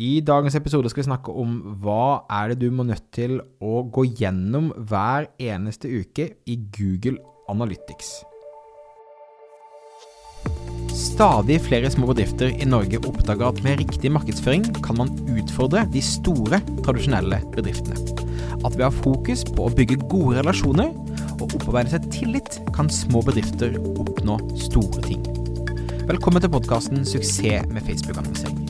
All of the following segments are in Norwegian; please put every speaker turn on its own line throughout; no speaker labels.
I dagens episode skal vi snakke om hva er det du må nødt til å gå gjennom hver eneste uke i Google Analytics. Stadig flere små bedrifter i Norge oppdager at med riktig markedsføring kan man utfordre de store, tradisjonelle bedriftene. At ved å ha fokus på å bygge gode relasjoner og opparbeide seg tillit, kan små bedrifter oppnå store ting. Velkommen til podkasten 'Suksess med Facebook-annonsering'.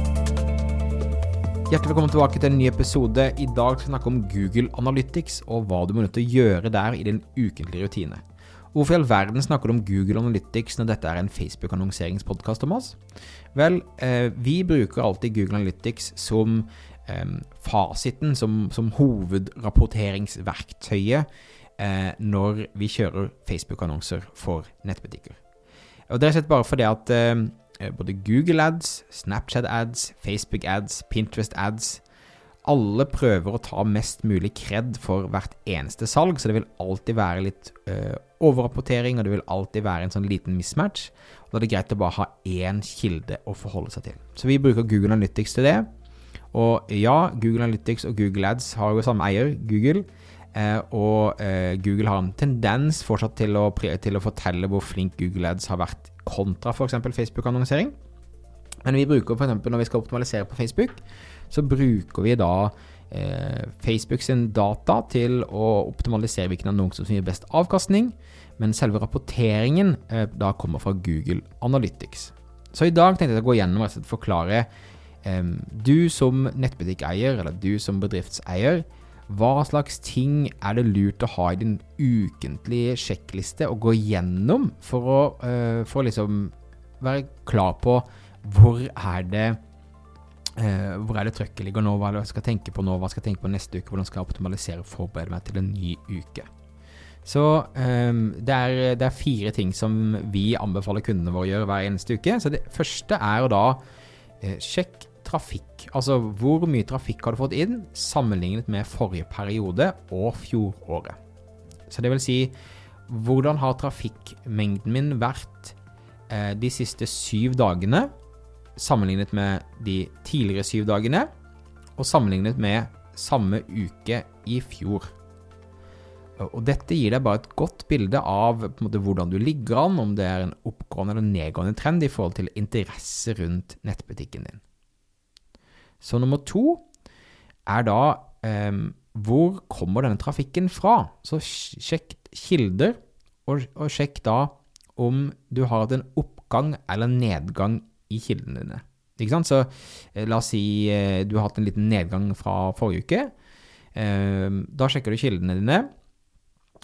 Hjertelig velkommen tilbake til en ny episode. I dag skal vi snakke om Google Analytics og hva du må nødt til å gjøre der i din ukentlige rutine. Hvorfor i all verden snakker du om Google Analytics når dette er en Facebook-annonseringspodkast, Thomas? Vel, eh, vi bruker alltid Google Analytics som fasiten, som, som hovedrapporteringsverktøyet eh, når vi kjører Facebook-annonser for nettbutikker. Og Det er rett slett bare fordi at både Google ads, Snapchat ads, Facebook ads, Pinterest ads. Alle prøver å ta mest mulig kred for hvert eneste salg, så det vil alltid være litt uh, overrapportering, og det vil alltid være en sånn liten mismatch. Og da er det greit å bare ha én kilde å forholde seg til. Så vi bruker Google Analytics til det. Og ja, Google Analytics og Google Ads har jo samme eier, Google. Eh, og eh, Google har en tendens fortsatt til å, til å, fortelle hvor flink Google Ads har vært kontra f.eks. Facebook-annonsering. Men vi bruker f.eks. når vi skal optimalisere på Facebook, så bruker vi da eh, Facebook sin data til å optimalisere hvilken annonser som gir best avkastning, men selve rapporteringen eh, da kommer fra Google Analytics. Så i dag tenkte jeg å gå gjennom og forklare eh, du som nettbutikkeier, eller du som bedriftseier, hva slags ting er det lurt å ha i din ukentlige sjekkliste å gå gjennom for å, uh, for liksom være klar på hvor er det uh, hvor er det trøkket ligger nå, hva jeg skal tenke på nå, hva skal jeg tenke på neste uke, hvordan skal jeg optimalisere og forberede meg til en ny uke. Så um, det, er, det, er, fire ting som vi anbefaler kundene våre å gjøre hver eneste uke. Så det første er å da uh, sjekk trafikk. Altså hvor mye trafikk har du fått inn sammenlignet med forrige periode og fjoråret. Så det vil si hvordan har trafikkmengden min vært eh, de siste syv dagene sammenlignet med de tidligere syv dagene, og sammenlignet med samme uke i fjor. Og Dette gir deg bare et godt bilde av måte, hvordan du ligger an, om det er en oppgående eller nedgående trend i forhold til interesse rundt nettbutikken din. Så nummer to er da eh, hvor kommer denne trafikken fra? Så sjekk kilder, og, og, sjekk da om du har hatt en oppgang eller nedgang i kildene dine. Ikke sant? Så eh, la oss si eh, du har hatt en liten nedgang fra forrige uke. Ehm, da sjekker du kildene dine.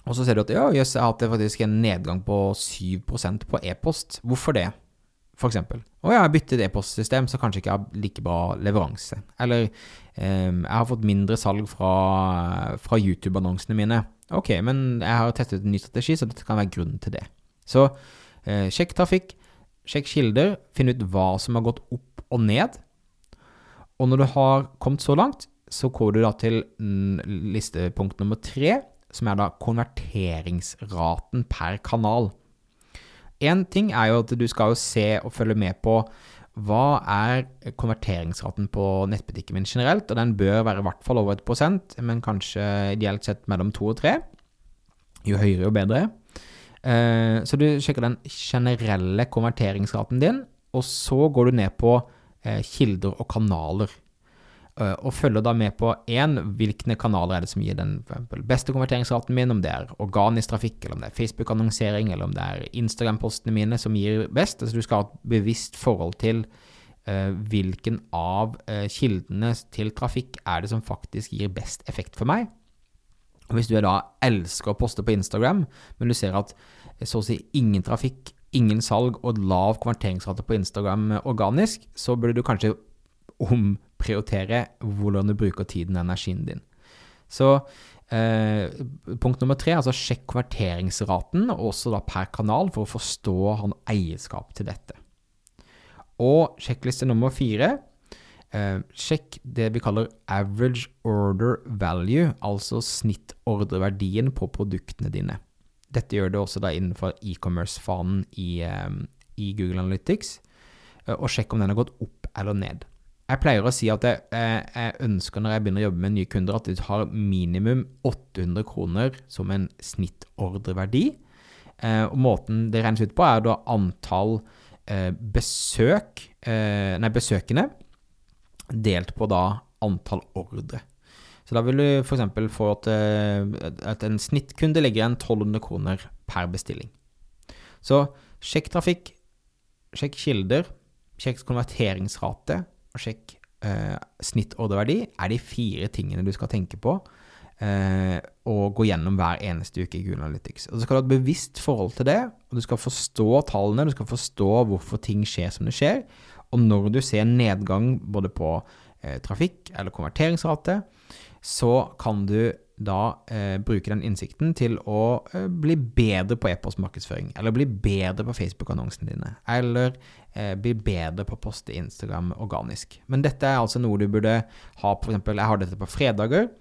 Og så ser du at ja, jøss, jeg har hatt faktisk en nedgang på 7% på e-post. Hvorfor det? For eksempel. Og jeg har byttet e-postsystem, så kanskje ikke jeg har like bra leveranse. Eller eh, jeg har fått mindre salg fra, fra YouTube-annonsene mine. Ok, men jeg har testet en ny strategi, så dette kan være grunnen til det. Så eh, sjekk trafikk, sjekk kilder, finn ut hva som har gått opp og ned. Og når du har kommet så langt, så går du da til listepunkt nummer tre, som er da konverteringsraten per kanal. Én ting er jo at du skal jo se og følge med på hva er konverteringsraten på nettbutikken min generelt, og den bør være i hvert fall over et prosent, men kanskje ideelt sett mellom to og tre. Jo høyere, jo bedre. Eh, så du sjekker den generelle konverteringsraten din, og så går du ned på eh, kilder og kanaler. Eh, og følger da med på én, hvilke kanaler er det som gir den beste konverteringsraten min, om det er organisk trafikk, eller om det er Facebook-annonsering, eller om det er Instagram-postene mine som gir best. Altså du skal ha et bevisst forhold til uh, hvilken av uh, kildene til trafikk er det som faktisk gir best effekt for meg. Og Hvis du da elsker å poste på Instagram, men du ser at så å si ingen trafikk, ingen salg og lav konverteringsrate på Instagram organisk, så burde du kanskje omprioritere hvordan du bruker tiden og energien din. Så Eh, punkt nummer tre, altså sjekk konverteringsraten, også da per kanal, for å forstå han eierskap til dette. Og sjekkliste nummer fire, eh, sjekk det vi kaller average order value, altså snittordreverdien på produktene dine. Dette gjør det også da innenfor e-commerce-fanen i, eh, i, Google Analytics, eh, og sjekk om den har gått opp eller ned. Jeg pleier å si at jeg, eh, jeg, ønsker når jeg begynner å jobbe med nye kunder, at du har minimum 800 kroner som en snittordreverdi. Og måten det regnes ut på, er da antall besøk, nei, besøkende delt på da antall ordre. Så da vil du f.eks. få at, at en snittkunde legger igjen 1200 kroner per bestilling. Så sjekk trafikk, sjekk kilder, sjekk konverteringsrate og sjekk eh, snittordreverdi er de fire tingene du skal tenke på eh, og gå gjennom hver eneste uke i Google Analytics. Og så skal du ha et bevisst forhold til det, og du skal forstå tallene, du skal forstå hvorfor ting skjer som det skjer. Og når du ser nedgang både på eh, trafikk eller konverteringsrate, så kan du da eh, bruke den innsikten til å eh, bli bedre på e-postmarkedsføring, eller bli bedre på Facebook-annonsene dine, eller eh, bli bedre på å poste Instagram organisk. Men dette er altså noe du burde ha, eksempel, jeg har dette på fredager.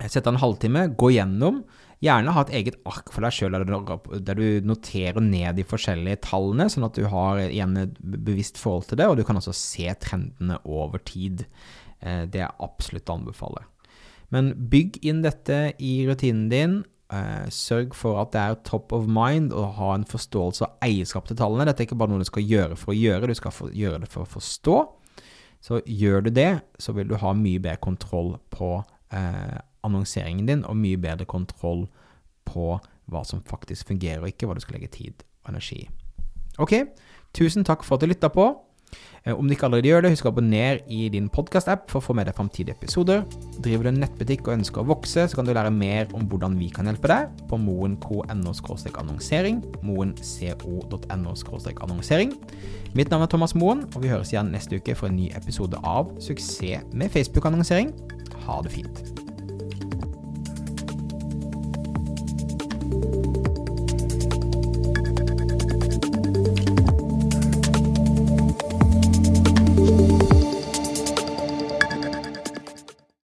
Sett av en halvtime, gå gjennom. Gjerne ha et eget ark for deg sjøl der du noterer ned de forskjellige tallene, sånn at du har igjen et bevisst forhold til det, og du kan også se trendene over tid. Eh, det er absolutt å anbefale. Men bygg inn dette i rutinen din. Uh, sørg for at det er top of mind og ha en forståelse av eierskap til tallene. Dette er ikke bare noe du skal gjøre for å gjøre, du skal gjøre det for å forstå. Så gjør du det, så vil du ha mye bedre kontroll på eh, annonseringen din, og mye bedre kontroll på hva som faktisk fungerer og ikke, hva du skal legge tid og energi i. Ok, tusen takk for at du lytta på. Eh, om du ikke allerede gjør det, husk å abonnere i din podkast-app for å få med deg framtidige episoder. Driver du en nettbutikk og ønsker å vokse, så kan du lære mer om hvordan vi kan hjelpe deg på moen.no-annonsering, moenco.no annonsering. Mitt navn er Thomas Moen, og vi høres igjen neste uke for en ny episode av Suksess med Facebook-annonsering. Ha det fint.